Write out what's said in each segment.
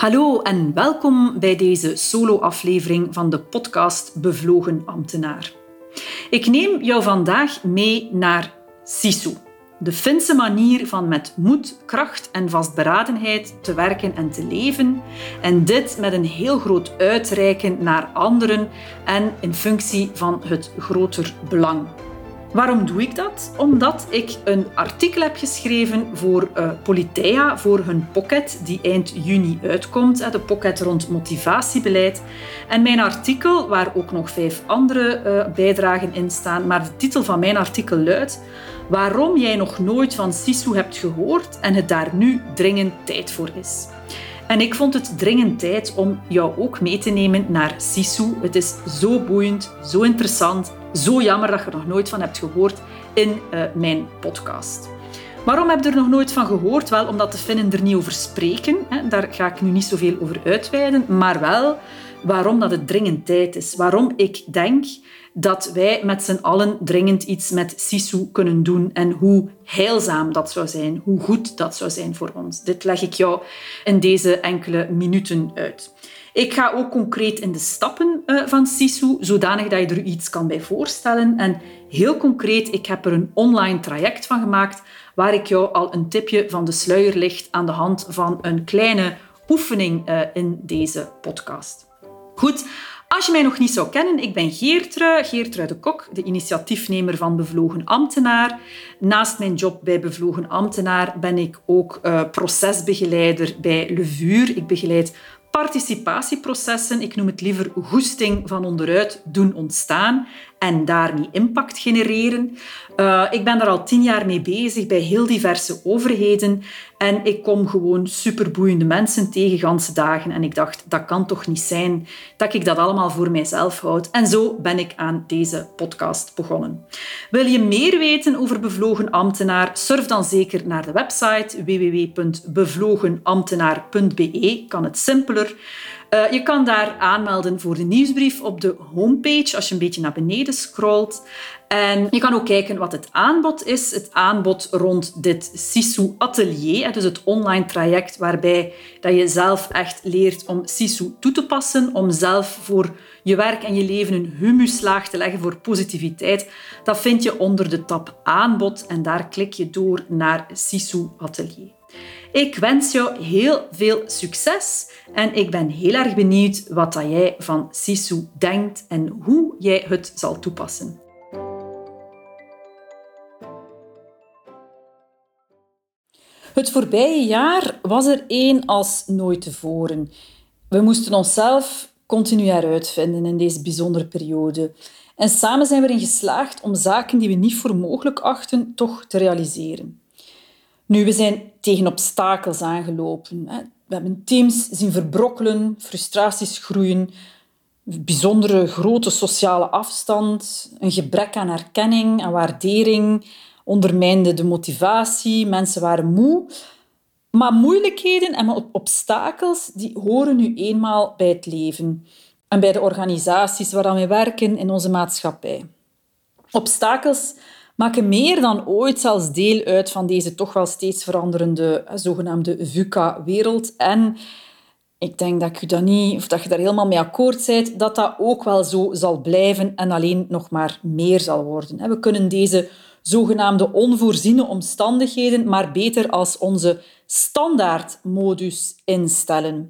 Hallo en welkom bij deze solo-aflevering van de podcast Bevlogen Ambtenaar. Ik neem jou vandaag mee naar Sisu, de Finse manier van met moed, kracht en vastberadenheid te werken en te leven. En dit met een heel groot uitreiken naar anderen en in functie van het groter belang. Waarom doe ik dat? Omdat ik een artikel heb geschreven voor uh, Politeia, voor hun pocket die eind juni uitkomt, de pocket rond motivatiebeleid. En mijn artikel, waar ook nog vijf andere uh, bijdragen in staan, maar de titel van mijn artikel luidt Waarom jij nog nooit van Sisu hebt gehoord en het daar nu dringend tijd voor is. En ik vond het dringend tijd om jou ook mee te nemen naar Sisu. Het is zo boeiend, zo interessant, zo jammer dat je er nog nooit van hebt gehoord in uh, mijn podcast. Waarom heb je er nog nooit van gehoord? Wel, omdat de Finnen er niet over spreken. Hè. Daar ga ik nu niet zoveel over uitweiden. Maar wel waarom dat het dringend tijd is. Waarom ik denk dat wij met z'n allen dringend iets met Sisu kunnen doen en hoe heilzaam dat zou zijn, hoe goed dat zou zijn voor ons. Dit leg ik jou in deze enkele minuten uit. Ik ga ook concreet in de stappen uh, van Sisu, zodanig dat je er iets kan bij voorstellen. En heel concreet, ik heb er een online traject van gemaakt waar ik jou al een tipje van de sluier licht aan de hand van een kleine oefening uh, in deze podcast. Goed, als je mij nog niet zou kennen, ik ben Geertrui, Geertrui de Kok, de initiatiefnemer van Bevlogen Ambtenaar. Naast mijn job bij Bevlogen Ambtenaar ben ik ook uh, procesbegeleider bij Levuur. Ik begeleid participatieprocessen, ik noem het liever goesting van onderuit doen ontstaan en daarmee impact genereren. Uh, ik ben daar al tien jaar mee bezig bij heel diverse overheden en ik kom gewoon superboeiende mensen tegen ganse dagen en ik dacht, dat kan toch niet zijn dat ik dat allemaal voor mijzelf houd. En zo ben ik aan deze podcast begonnen. Wil je meer weten over Bevlogen Ambtenaar? Surf dan zeker naar de website www.bevlogenambtenaar.be. Kan het simpeler. Uh, je kan daar aanmelden voor de nieuwsbrief op de homepage als je een beetje naar beneden scrolt. En je kan ook kijken wat het aanbod is. Het aanbod rond dit Sisu Atelier, dus het online traject waarbij dat je zelf echt leert om Sisu toe te passen, om zelf voor je werk en je leven een humuslaag te leggen voor positiviteit. Dat vind je onder de tab aanbod en daar klik je door naar Sisu Atelier. Ik wens jou heel veel succes en ik ben heel erg benieuwd wat jij van Sisu denkt en hoe jij het zal toepassen. Het voorbije jaar was er één als nooit tevoren. We moesten onszelf continu heruitvinden in deze bijzondere periode. En samen zijn we erin geslaagd om zaken die we niet voor mogelijk achten, toch te realiseren. Nu, we zijn tegen obstakels aangelopen. We hebben teams zien verbrokkelen, frustraties groeien, bijzondere grote sociale afstand, een gebrek aan erkenning en waardering, ondermijnde de motivatie, mensen waren moe. Maar moeilijkheden en obstakels die horen nu eenmaal bij het leven en bij de organisaties waar we werken in onze maatschappij. Obstakels maken meer dan ooit zelfs deel uit van deze toch wel steeds veranderende zogenaamde VUCA-wereld. En ik denk dat, ik dat, niet, of dat je daar helemaal mee akkoord bent, dat dat ook wel zo zal blijven en alleen nog maar meer zal worden. We kunnen deze zogenaamde onvoorziene omstandigheden maar beter als onze standaardmodus instellen.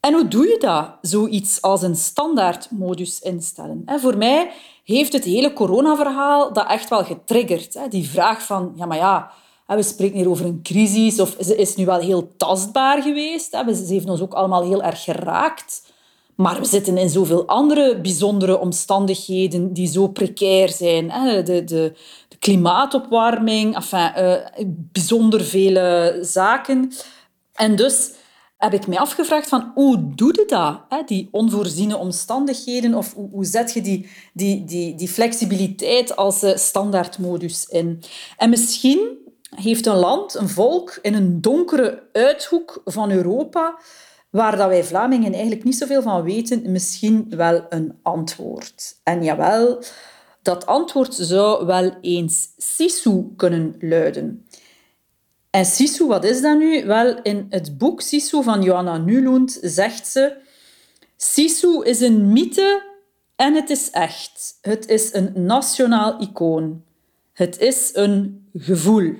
En hoe doe je dat, zoiets als een standaardmodus instellen? Voor mij heeft het hele coronaverhaal dat echt wel getriggerd. Die vraag van, ja maar ja, we spreken hier over een crisis, of ze is nu wel heel tastbaar geweest. Ze heeft ons ook allemaal heel erg geraakt. Maar we zitten in zoveel andere bijzondere omstandigheden die zo precair zijn. De, de, de klimaatopwarming, uh, bijzonder vele zaken. En dus heb ik mij afgevraagd van hoe doe je dat? Hè? Die onvoorziene omstandigheden of hoe, zet je die, die, die, die flexibiliteit als uh, standaardmodus in? En misschien heeft een land, een volk in een donkere uithoek van Europa waar dat wij Vlamingen eigenlijk niet zoveel van weten, misschien wel een antwoord. En jawel, dat antwoord zou wel eens Sisu kunnen luiden. En Sisu, wat is dat nu? Wel, in het boek Sisu van Johanna Nulund zegt ze... Sisu is een mythe en het is echt. Het is een nationaal icoon. Het is een gevoel.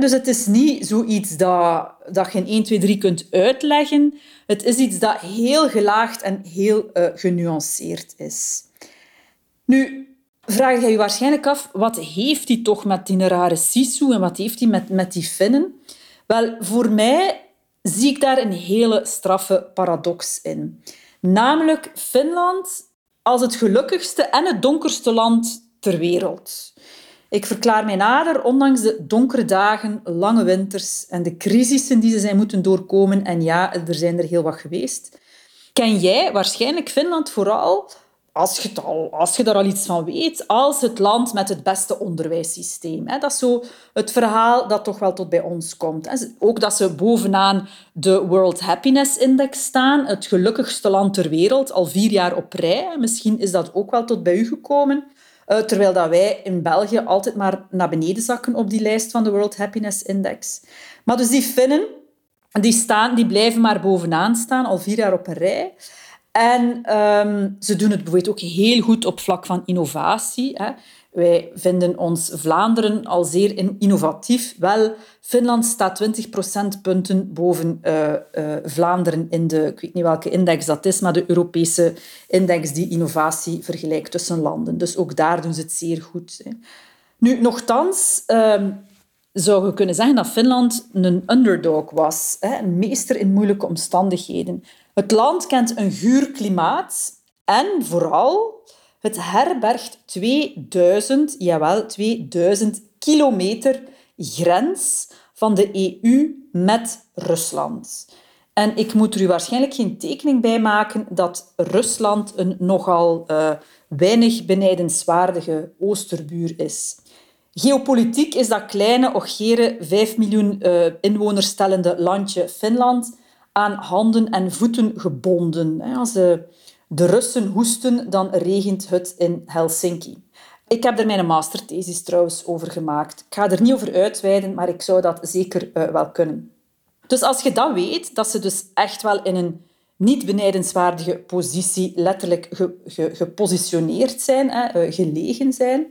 dus het is niet zoiets dat, dat je in 1, 2, 3 kunt uitleggen. Het is iets dat heel gelaagd en heel uh, genuanceerd is. Nu, vraag je je waarschijnlijk af, wat heeft hij toch met die rare Sisu en wat heeft hij met, met die Finnen? Wel, voor mij zie ik daar een hele straffe paradox in. Namelijk Finland als het gelukkigste en het donkerste land ter wereld. Ik verklaar mij nader, ondanks de donkere dagen, lange winters en de crisissen die ze zijn moeten doorkomen. En ja, er zijn er heel wat geweest. Ken jij waarschijnlijk Finland vooral als je, al, als je daar al iets van weet, als het land met het beste onderwijssysteem. Dat is zo het verhaal dat toch wel tot bij ons komt. Ook dat ze bovenaan de World Happiness Index staan, het gelukkigste land ter wereld, al vier jaar op rij. Misschien is dat ook wel tot bij u gekomen. Eh, terwijl dat wij in België altijd maar naar beneden zakken op die lijst van de World Happiness Index. Maar dus die Finnen, die, staan, die blijven maar bovenaan staan, al vier jaar op rij. En um, ze doen het bijvoorbeeld ook heel goed op vlak van innovatie. Hè. Wij vinden ons Vlaanderen al zeer innovatief. Wel, Finland staat 20 procentpunten boven uh, uh, Vlaanderen in de, ik weet niet welke index dat is, maar de Europese index die innovatie vergelijkt tussen landen. Dus ook daar doen ze het zeer goed. Hè. Nu, nogthans, um, zou je kunnen zeggen dat Finland een underdog was, een meester in moeilijke omstandigheden. Het land kent een guur klimaat en vooral, het herbergt 2000, jawel, 2000 kilometer grens van de EU met Rusland. En ik moet er u waarschijnlijk geen tekening bij maken dat Rusland een nogal uh, weinig benijdenswaardige oosterbuur is. Geopolitiek is dat kleine, ogere, 5 miljoen uh, inwoners stellende landje Finland aan handen en voeten gebonden. Als de, de Russen hoesten, dan regent het in Helsinki. Ik heb er mijn masterthesis trouwens over gemaakt. Ik ga er niet over uitweiden, maar ik zou dat zeker uh, wel kunnen. Dus als je dat weet, dat ze dus echt wel in een niet benijdenswaardige positie letterlijk ge, ge, gepositioneerd zijn, hè, uh, gelegen zijn.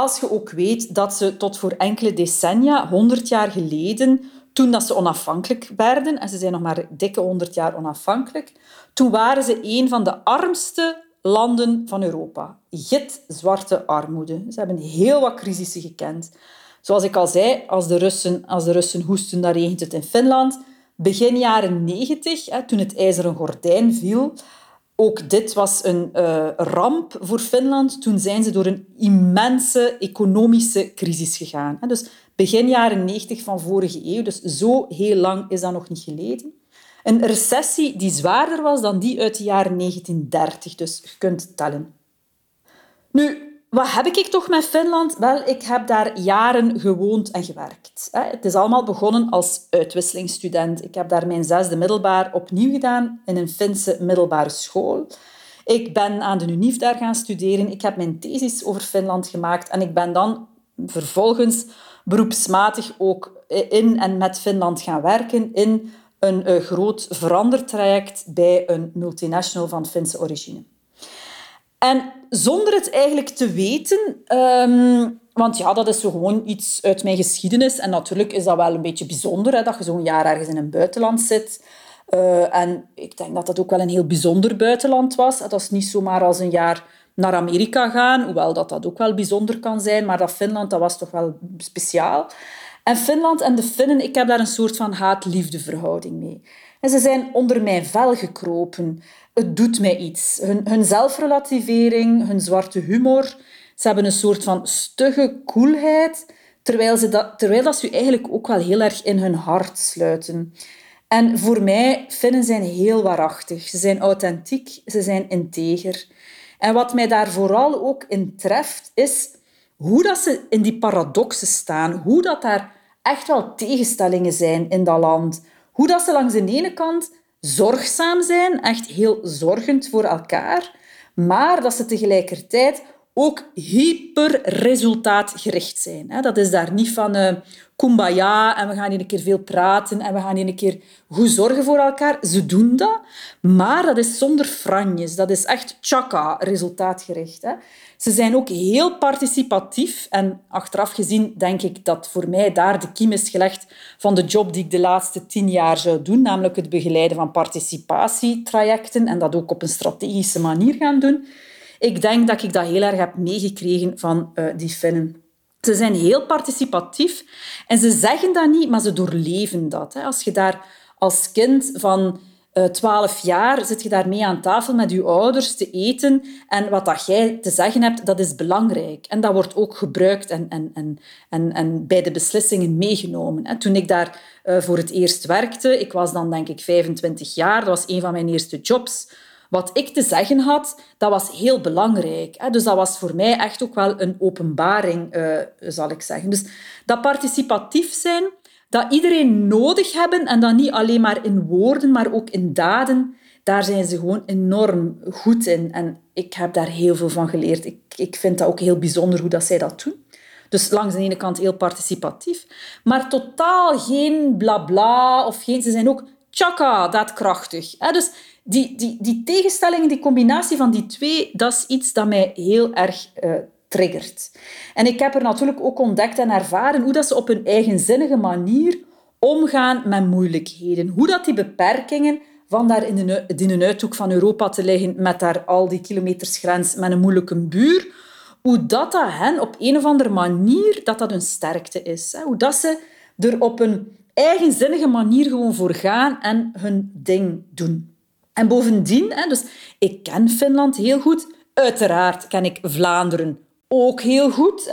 Als je ook weet dat ze tot voor enkele decennia, 100 jaar geleden, toen dat ze onafhankelijk werden, en ze zijn nog maar dikke 100 jaar onafhankelijk, toen waren ze een van de armste landen van Europa. Git zwarte armoede. Ze hebben heel wat crisissen gekend. Zoals ik al zei, als de Russen, als de Russen hoesten, dan regent het in Finland. Begin jaren 90, toen het ijzeren gordijn viel, ook dit was een uh, ramp voor Finland. Toen zijn ze door een immense economische crisis gegaan. Dus begin jaren 90 van vorige eeuw, dus zo heel lang is dat nog niet geleden. Een recessie die zwaarder was dan die uit de jaren 1930, dus je kunt tellen. Nu, wat heb ik toch met Finland? Wel, ik heb daar jaren gewoond en gewerkt. Het is allemaal begonnen als uitwisselingsstudent. Ik heb daar mijn zesde middelbaar opnieuw gedaan in een Finse middelbare school. Ik ben aan de UNIF daar gaan studeren. Ik heb mijn thesis over Finland gemaakt en ik ben dan vervolgens beroepsmatig ook in en met Finland gaan werken in een eh, groot verandertraject bij een multinational van Finse origine. En zonder het eigenlijk te weten, um, want ja, dat is gewoon iets uit mijn geschiedenis. En natuurlijk is dat wel een beetje bijzonder, hè, dat je zo'n jaar ergens in een buitenland zit. Uh, en ik denk dat dat ook wel een heel bijzonder buitenland was. Dat is niet zomaar als een jaar naar Amerika gaan, hoewel dat, dat ook wel bijzonder kan zijn. Maar dat Finland, dat was toch wel speciaal. En Finland en de Finnen, ik heb daar een soort van haat-liefde verhouding mee. Ze zijn onder mijn vel gekropen het doet mij iets. Hun, hun zelfrelativering, hun zwarte humor. Ze hebben een soort van stugge koelheid, terwijl, ze dat, terwijl dat ze eigenlijk ook wel heel erg in hun hart sluiten. En voor mij, Finnen zijn heel waarachtig. Ze zijn authentiek, ze zijn integer. En wat mij daar vooral ook in treft, is hoe dat ze in die paradoxen staan. Hoe dat daar echt wel tegenstellingen zijn in dat land. Hoe dat ze langs de ene kant zorgzaam zijn, echt heel zorgend voor elkaar, maar dat ze tegelijkertijd ook hyper resultaatgericht zijn. Dat is daar niet van uh, kumbaya en we gaan hier een keer veel praten en we gaan hier een keer goed zorgen voor elkaar. Ze doen dat, maar dat is zonder franjes. Dat is echt chaka, resultaatgericht. Ze zijn ook heel participatief en achteraf gezien denk ik dat voor mij daar de kiem is gelegd van de job die ik de laatste tien jaar zou doen, namelijk het begeleiden van participatietrajecten en dat ook op een strategische manier gaan doen. Ik denk dat ik dat heel erg heb meegekregen van uh, die Finnen. Ze zijn heel participatief en ze zeggen dat niet, maar ze doorleven dat. Als je daar als kind van uh, eh, 12 jaar zit je daar mee aan tafel met je ouders te eten en wat dat jij te zeggen hebt, dat is belangrijk. En dat wordt ook gebruikt en, en, en, en, en bij de beslissingen meegenomen. Toen ik daar uh, voor het eerst werkte, ik was dan denk ik 25 jaar, dat was een van mijn eerste jobs, wat ik te zeggen had, dat was heel belangrijk. Dus dat was voor mij echt ook wel een openbaring, uh, zal ik zeggen. Dus dat participatief zijn, dat iedereen nodig hebben en dat niet alleen maar in woorden, maar ook in daden, daar zijn ze gewoon enorm goed in. En ik heb daar heel veel van geleerd. Ik, ik vind dat ook heel bijzonder hoe dat zij dat doen. Dus langs de ene kant heel participatief, maar totaal geen blabla bla, of geen... Ze zijn ook tjaka, daadkrachtig. Dus die, die, die tegenstelling, die combinatie van die twee, dat is iets dat mij heel erg uh, triggert. En ik heb er natuurlijk ook ontdekt en ervaren hoe dat ze op een eigenzinnige manier omgaan met moeilijkheden. Hoe dat die beperkingen van daar in, de, in een uithoek van Europa te liggen met daar al die kilometersgrens met een moeilijke buur, hoe dat, dat hen op een of andere manier dat dat een sterkte is. Hoe dat ze er op een eigenzinnige manier gewoon voor gaan en hun ding doen. En bovendien, dus ik ken Finland heel goed. Uiteraard ken ik Vlaanderen ook heel goed.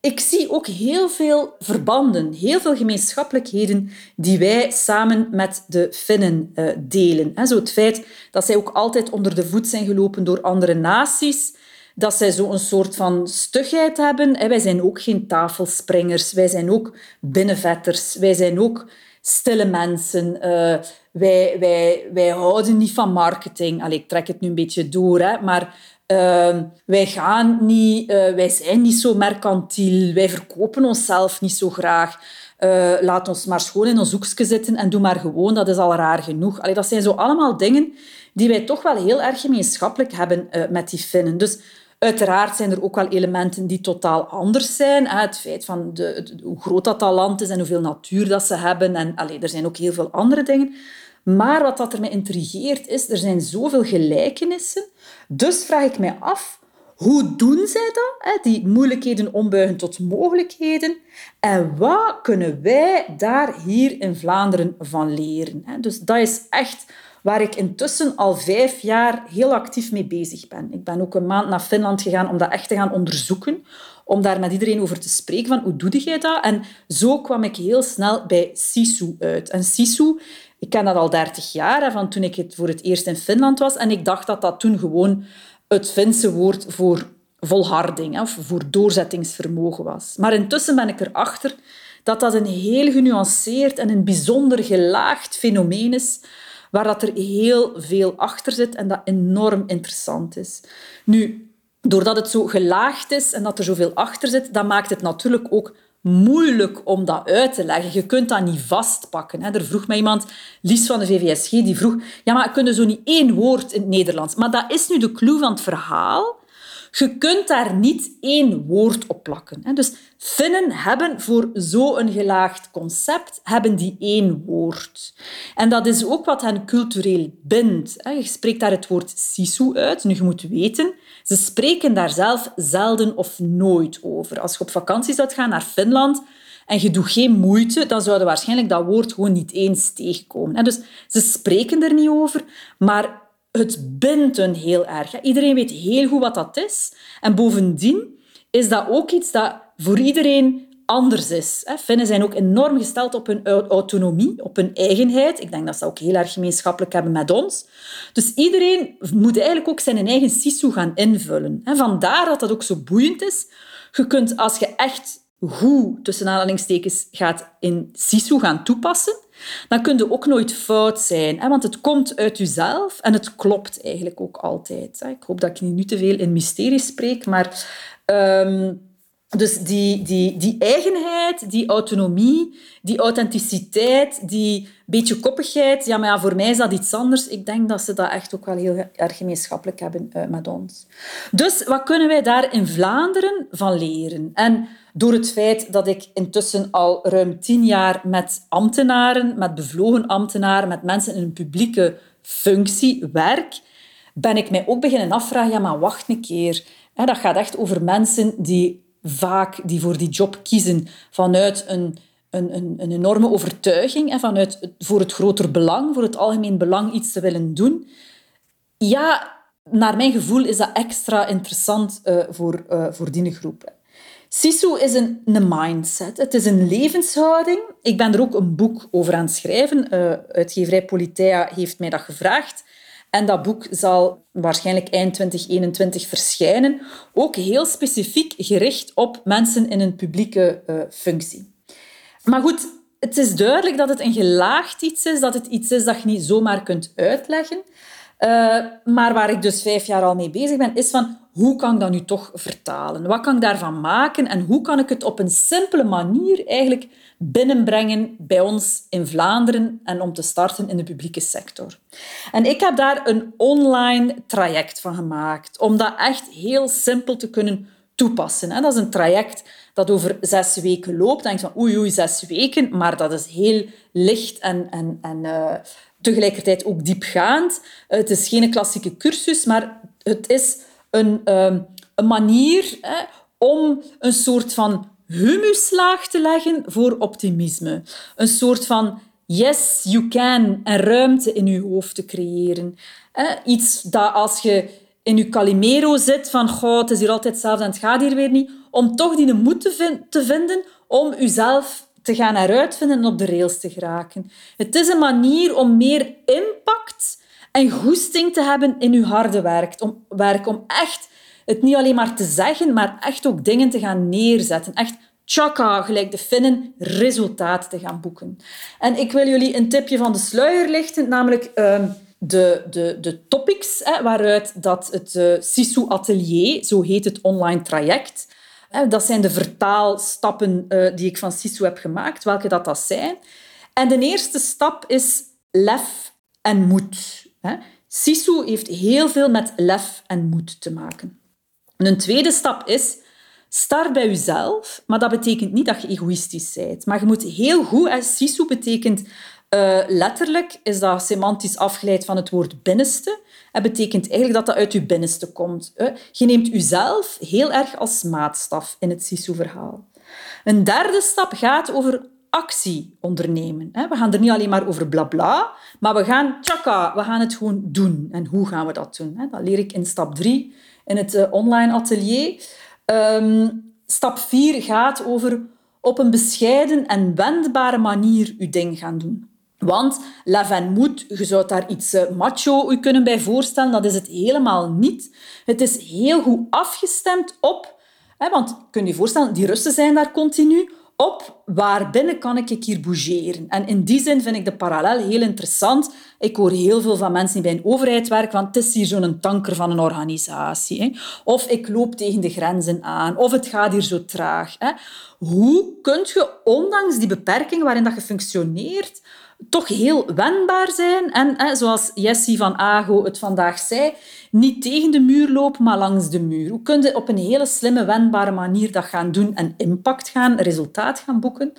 Ik zie ook heel veel verbanden, heel veel gemeenschappelijkheden die wij samen met de Finnen eh, delen. Zo het feit dat zij ook altijd onder de voet zijn gelopen door andere naties, dat zij zo een soort van stugheid hebben. Wij zijn ook geen tafelspringers, wij zijn ook binnenvetters, wij zijn ook stille mensen. Uh, wij, wij, wij houden niet van marketing. Allee, ik trek het nu een beetje door, hè, maar uh, wij, gaan niet, uh, wij zijn niet zo mercantiel. Wij verkopen onszelf niet zo graag. Uh, laat ons maar schoon in ons hoekje zitten en doe maar gewoon, dat is al raar genoeg. Allee, dat zijn zo allemaal dingen die wij toch wel heel erg gemeenschappelijk hebben met die Finnen. Dus Uiteraard zijn er ook wel elementen die totaal anders zijn. Het feit van de, hoe groot dat, land is en hoeveel natuur dat ze hebben. En allee, er zijn ook heel veel andere dingen. Maar wat dat er mij intrigeert is, er zijn zoveel gelijkenissen. Dus vraag ik mij af, hoe doen zij dat? Die moeilijkheden ombuigen tot mogelijkheden. En wat kunnen wij daar hier in Vlaanderen van leren? Dus dat is echt waar ik intussen al vijf jaar heel actief mee bezig ben. Ik ben ook een maand naar Finland gegaan om dat echt te gaan onderzoeken, om daar met iedereen over te spreken van hoe doe jij dat? En zo kwam ik heel snel bij Sisu uit. En Sisu, ik ken dat al 30 jaar, van toen ik het voor het eerst in Finland was. En ik dacht dat dat toen gewoon het Finse woord voor volharding of voor doorzettingsvermogen was. Maar intussen ben ik erachter dat dat een heel genuanceerd en een bijzonder gelaagd fenomeen is waar dat er heel veel achter zit en dat enorm interessant is. Nu, doordat het zo gelaagd is en dat er zoveel achter zit, dat maakt het natuurlijk ook moeilijk om dat uit te leggen. Je kunt dat niet vastpakken. Er vroeg mij iemand, Lies van de VVSG, die vroeg ja, maar kunnen zo niet één woord in het Nederlands? Maar dat is nu de clue van het verhaal. Je kunt daar niet één woord op plakken. Dus Finnen hebben voor zo'n gelaagd concept hebben die één woord. En dat is ook wat hen cultureel bindt. Je spreekt daar het woord sisu uit. Nu, je moet weten, ze spreken daar zelf zelden of nooit over. Als je op vakantie zou gaan naar Finland en je doet geen moeite, dan zouden waarschijnlijk dat woord gewoon niet eens tegenkomen. Dus ze spreken er niet over, maar het bindt heel erg. Iedereen weet heel goed wat dat is. En bovendien is dat ook iets dat voor iedereen anders is. Finnen zijn ook enorm gesteld op hun autonomie, op hun eigenheid. Ik denk dat ze ook heel erg gemeenschappelijk hebben met ons. Dus iedereen moet eigenlijk ook zijn eigen sisu gaan invullen. Vandaar dat dat ook zo boeiend is. Je kunt, als je echt goed, tussen aanhalingstekens, gaat in Sisu gaan toepassen, dan kun je ook nooit fout zijn. Hè? Want het komt uit jezelf en het klopt eigenlijk ook altijd. Hè? Ik hoop dat ik niet nu te veel in mysterie spreek, maar... Um, dus die, die, die eigenheid, die autonomie, die authenticiteit, die beetje koppigheid, ja, maar ja, voor mij is dat iets anders. Ik denk dat ze dat echt ook wel heel erg gemeenschappelijk hebben uh, met ons. Dus wat kunnen wij daar in Vlaanderen van leren? En door het feit dat ik intussen al ruim tien jaar met ambtenaren, met bevlogen ambtenaren, met mensen in een publieke functie werk, ben ik mij ook beginnen afvragen, ja, maar wacht een keer. Dat gaat echt over mensen die vaak die voor die job kiezen vanuit een, een, een, een enorme overtuiging en vanuit voor het groter belang, voor het algemeen belang iets te willen doen. Ja, naar mijn gevoel is dat extra interessant uh, voor, uh, voor die groep. Sisu is een, een mindset. Het is een levenshouding. Ik ben er ook een boek over aan het schrijven. Uh, uitgeverij Politea heeft mij dat gevraagd. En dat boek zal waarschijnlijk eind 2021 verschijnen. Ook heel specifiek gericht op mensen in een publieke uh, functie. Maar goed, het is duidelijk dat het een gelaagd iets is, dat het iets is dat je niet zomaar kunt uitleggen. Uh, maar waar ik dus vijf jaar al mee bezig ben, is van hoe kan ik dat nu toch vertalen? Wat kan ik daarvan maken en hoe kan ik het op een simpele manier eigenlijk binnenbrengen bij ons in Vlaanderen en om te starten in de publieke sector. En ik heb daar een online traject van gemaakt om dat echt heel simpel te kunnen toepassen. Dat is een traject dat over zes weken loopt. Dan denk je van oei, oei, zes weken, maar dat is heel licht en, en, en uh, tegelijkertijd ook diepgaand. Het is geen klassieke cursus, maar het is een, uh, een manier hè, om een soort van humuslaag te leggen voor optimisme. Een soort van yes, you can en ruimte in je hoofd te creëren. Iets dat als je in je Calimero zit van goh, het is hier altijd hetzelfde en het gaat hier weer niet, om toch die moed te, vinden om jezelf te gaan heruitvinden en op de rails te geraken. Het is een manier om meer impact en goesting te hebben in je harde werk. Om, werk, om echt het niet alleen maar te zeggen, maar echt ook dingen te gaan neerzetten. Echt tjaka, gelijk de Finnen, resultaat te gaan boeken. En ik wil jullie een tipje van de sluier lichten, namelijk uh, de, de, de topics hè, waaruit dat het uh, Sisu Atelier, zo heet het online traject, dat zijn de vertaalstappen uh, die ik van Sisu heb gemaakt, welke dat, dat zijn. En de eerste stap is lef en moed. Sisu heeft heel veel met lef en moed te maken. Een tweede stap is Start bij jezelf, maar dat betekent niet dat je egoïstisch bent. Maar je moet heel goed, en sisu betekent uh, letterlijk, is dat semantisch afgeleid van het woord binnenste. Het betekent eigenlijk dat dat uit je binnenste komt. Je neemt jezelf heel erg als maatstaf in het sisu-verhaal. Een derde stap gaat over actie ondernemen. We gaan er niet alleen maar over blabla, maar we gaan tjaka, we gaan het gewoon doen. En hoe gaan we dat doen? Dat leer ik in stap drie in het eh, online atelier. Ehm, stap 4 gaat over op een bescheiden en wendbare manier je ding gaan doen. Want lef en moed, je zou daar iets uh, macho kunnen bij voorstellen, dat is het helemaal niet. Het is heel goed afgestemd op, hè, want kun je je voorstellen, die Russen zijn daar continu, op waar binnen kan ik hier bougeren. En in die zin vind ik de parallel heel interessant. Ik hoor heel veel van mensen die bij een overheid werken, want het is hier zo'n tanker van een organisatie. Hè. Of ik loop tegen de grenzen aan, of het gaat hier zo traag. Hè. Hoe kun je, ondanks die beperkingen waarin dat je functioneert, toch heel wendbaar zijn. En hè, zoals Jessie van Ago het vandaag zei, niet tegen de muur lopen, maar langs de muur. Hoe kun je op een hele slimme, wendbare manier dat gaan doen en impact gaan, resultaat gaan boeken?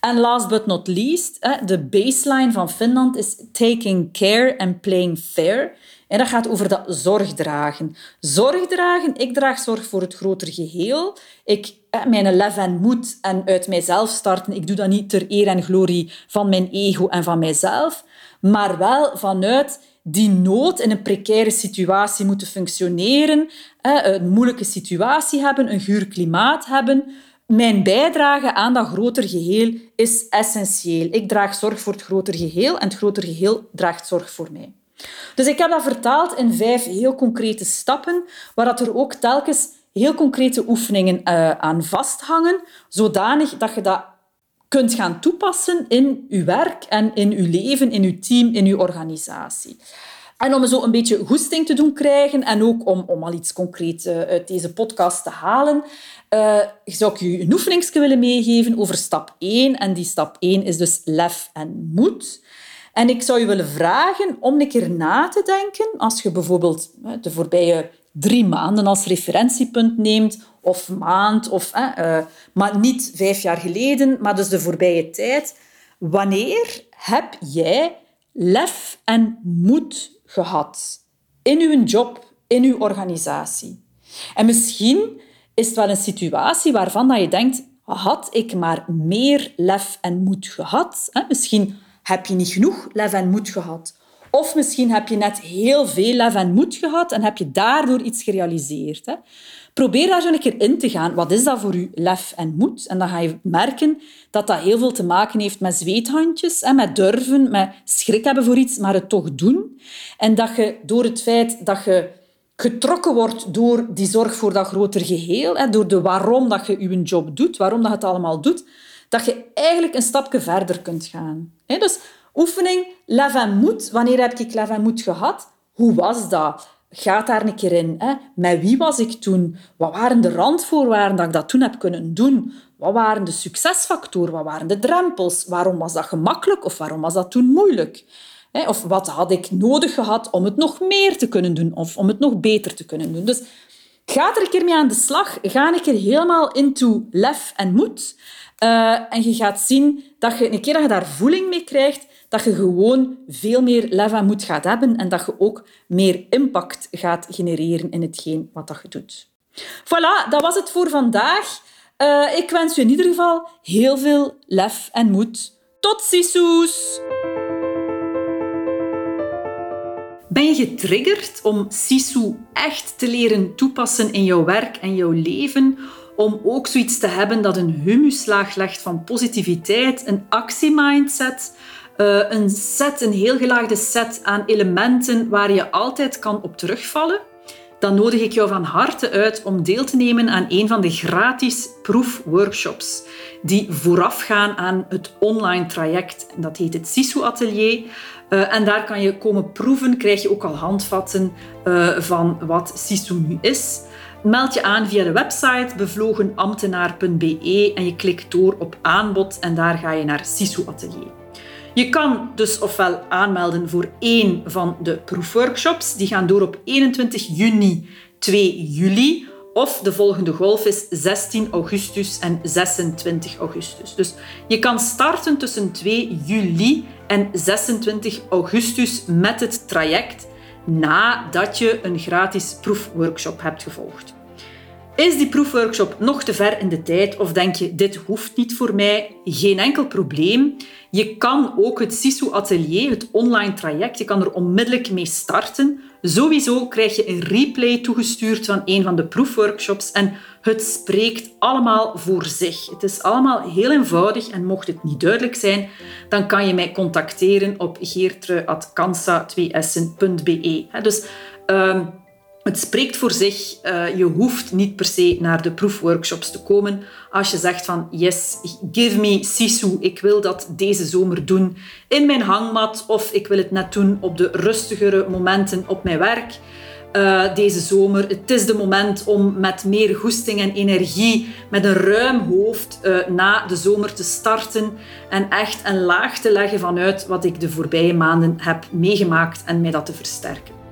En last but not least, hè, de baseline van Finland is taking care and playing fair. En dat gaat over dat zorgdragen. Zorgdragen, ik draag zorg voor het grotere geheel. Ik, mijn lef en moed en uit mijzelf starten, ik doe dat niet ter eer en glorie van mijn ego en van mijzelf, maar wel vanuit die nood in een precaire situatie moeten functioneren, een moeilijke situatie hebben, een guur klimaat hebben. Mijn bijdrage aan dat groter geheel is essentieel. Ik draag zorg voor het groter geheel en het groter geheel draagt zorg voor mij. Dus ik heb dat vertaald in vijf heel concrete stappen, waar dat er ook telkens heel concrete oefeningen uh, aan vasthangen, zodanig dat je dat kunt gaan toepassen in uw werk en in uw leven, in uw team, in uw organisatie. En om zo een beetje goesting te doen krijgen en ook om, om al iets concreets uh, uit deze podcast te halen, uh, zou ik je een oefeningsje willen meegeven over stap 1. En die stap 1 is dus lef en moed. En ik zou je willen vragen om een keer na te denken, als je bijvoorbeeld de voorbije drie maanden als referentiepunt neemt, of maand, of, uh, maar niet vijf jaar geleden, maar dus de voorbije tijd. Wanneer heb jij lef en moed gehad in uw job, in uw organisatie? En misschien is het wel een situatie waarvan dat je denkt, had ik maar meer lef en moed gehad? Misschien heb je niet genoeg lef en moed gehad. Of misschien heb je net heel veel lef en moed gehad en heb je daardoor iets gerealiseerd. Hè? Probeer daar zo een keer in te gaan. Wat is dat voor je lef en moed? En dan ga je merken dat dat heel veel te maken heeft met zweethandjes, hè, met durven, met schrik hebben voor iets, maar het toch doen. En dat je door het feit dat je getrokken wordt door die zorg voor dat groter geheel, hè, door de waarom dat je je job doet, waarom dat je het allemaal doet, dat je eigenlijk een stapje verder kunt gaan. Dus oefening, lef en moed. Wanneer heb ik lef en moed gehad? Hoe was dat? Gaat daar een keer in. Hè? Met wie was ik toen? Wat waren de randvoorwaarden dat ik dat toen heb kunnen doen? Wat waren de succesfactoren? Wat waren de drempels? Waarom was dat gemakkelijk of waarom was dat toen moeilijk? Of wat had ik nodig gehad om het nog meer te kunnen doen of om het nog beter te kunnen doen? Dus ga er een keer mee aan de slag. Ga een keer helemaal into lef en moed. Uh, en je gaat zien dat je een keer dat je daar voeling mee krijgt, dat je gewoon veel meer lef en moed gaat hebben en dat je ook meer impact gaat genereren in hetgeen wat dat je doet. Voilà, dat was het voor vandaag. Uh, ik wens je in ieder geval heel veel lef en moed. Tot ziens! Ben je getriggerd om Sisu echt te leren toepassen in jouw werk en jouw leven? Om ook zoiets te hebben dat een humuslaag legt van positiviteit, een actiemindset, uh, een set, een heel gelaagde set aan elementen waar je altijd kan op terugvallen? Dan nodig ik jou van harte uit om deel te nemen aan een van de gratis proefworkshops die voorafgaan aan het online traject. Dat heet het Sisu Atelier. Uh, en daar kan je komen proeven, krijg je ook al handvatten uh, van wat Sisu nu is. Meld je aan via de website bevlogenambtenaar.be en je klikt door op aanbod en daar ga je naar Sisu Atelier. Je kan dus ofwel aanmelden voor één van de proefworkshops. Die gaan door op 21 juni, 2 juli. Of de volgende golf is 16 augustus en 26 augustus. Dus je kan starten tussen 2 juli en 26 augustus met het traject nadat je een gratis proefworkshop hebt gevolgd. Is die proefworkshop nog te ver in de tijd of denk je dit hoeft niet voor mij? Geen enkel probleem. Je kan ook het SISU Atelier, het online traject, je kan er onmiddellijk mee starten. Sowieso krijg je een replay toegestuurd van een van de proefworkshops en het spreekt allemaal voor zich. Het is allemaal heel eenvoudig en mocht het niet duidelijk zijn, dan kan je mij contacteren op geertruatkansa2essen.be. Dus um, het spreekt voor zich. Uh, je hoeft niet per se naar de proefworkshops te komen. Als je zegt van yes, give me Sisu, ik wil dat deze zomer doen in mijn hangmat of ik wil het net doen op de rustigere momenten op mijn werk. Uh, deze zomer. Het is de moment om met meer goesting en energie, met een ruim hoofd uh, na de zomer te starten en echt een laag te leggen vanuit wat ik de voorbije maanden heb meegemaakt en mij dat te versterken.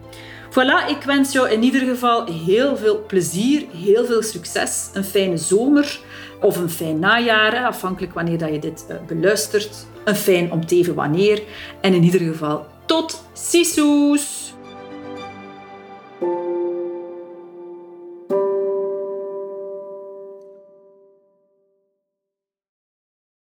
Voilà, ik wens jou in ieder geval heel veel plezier, heel veel succes, een fijne zomer of een fijn najaar, afhankelijk wanneer dat je dit uh, beluistert. Een fijn om te even wanneer. En in ieder geval tot ziens!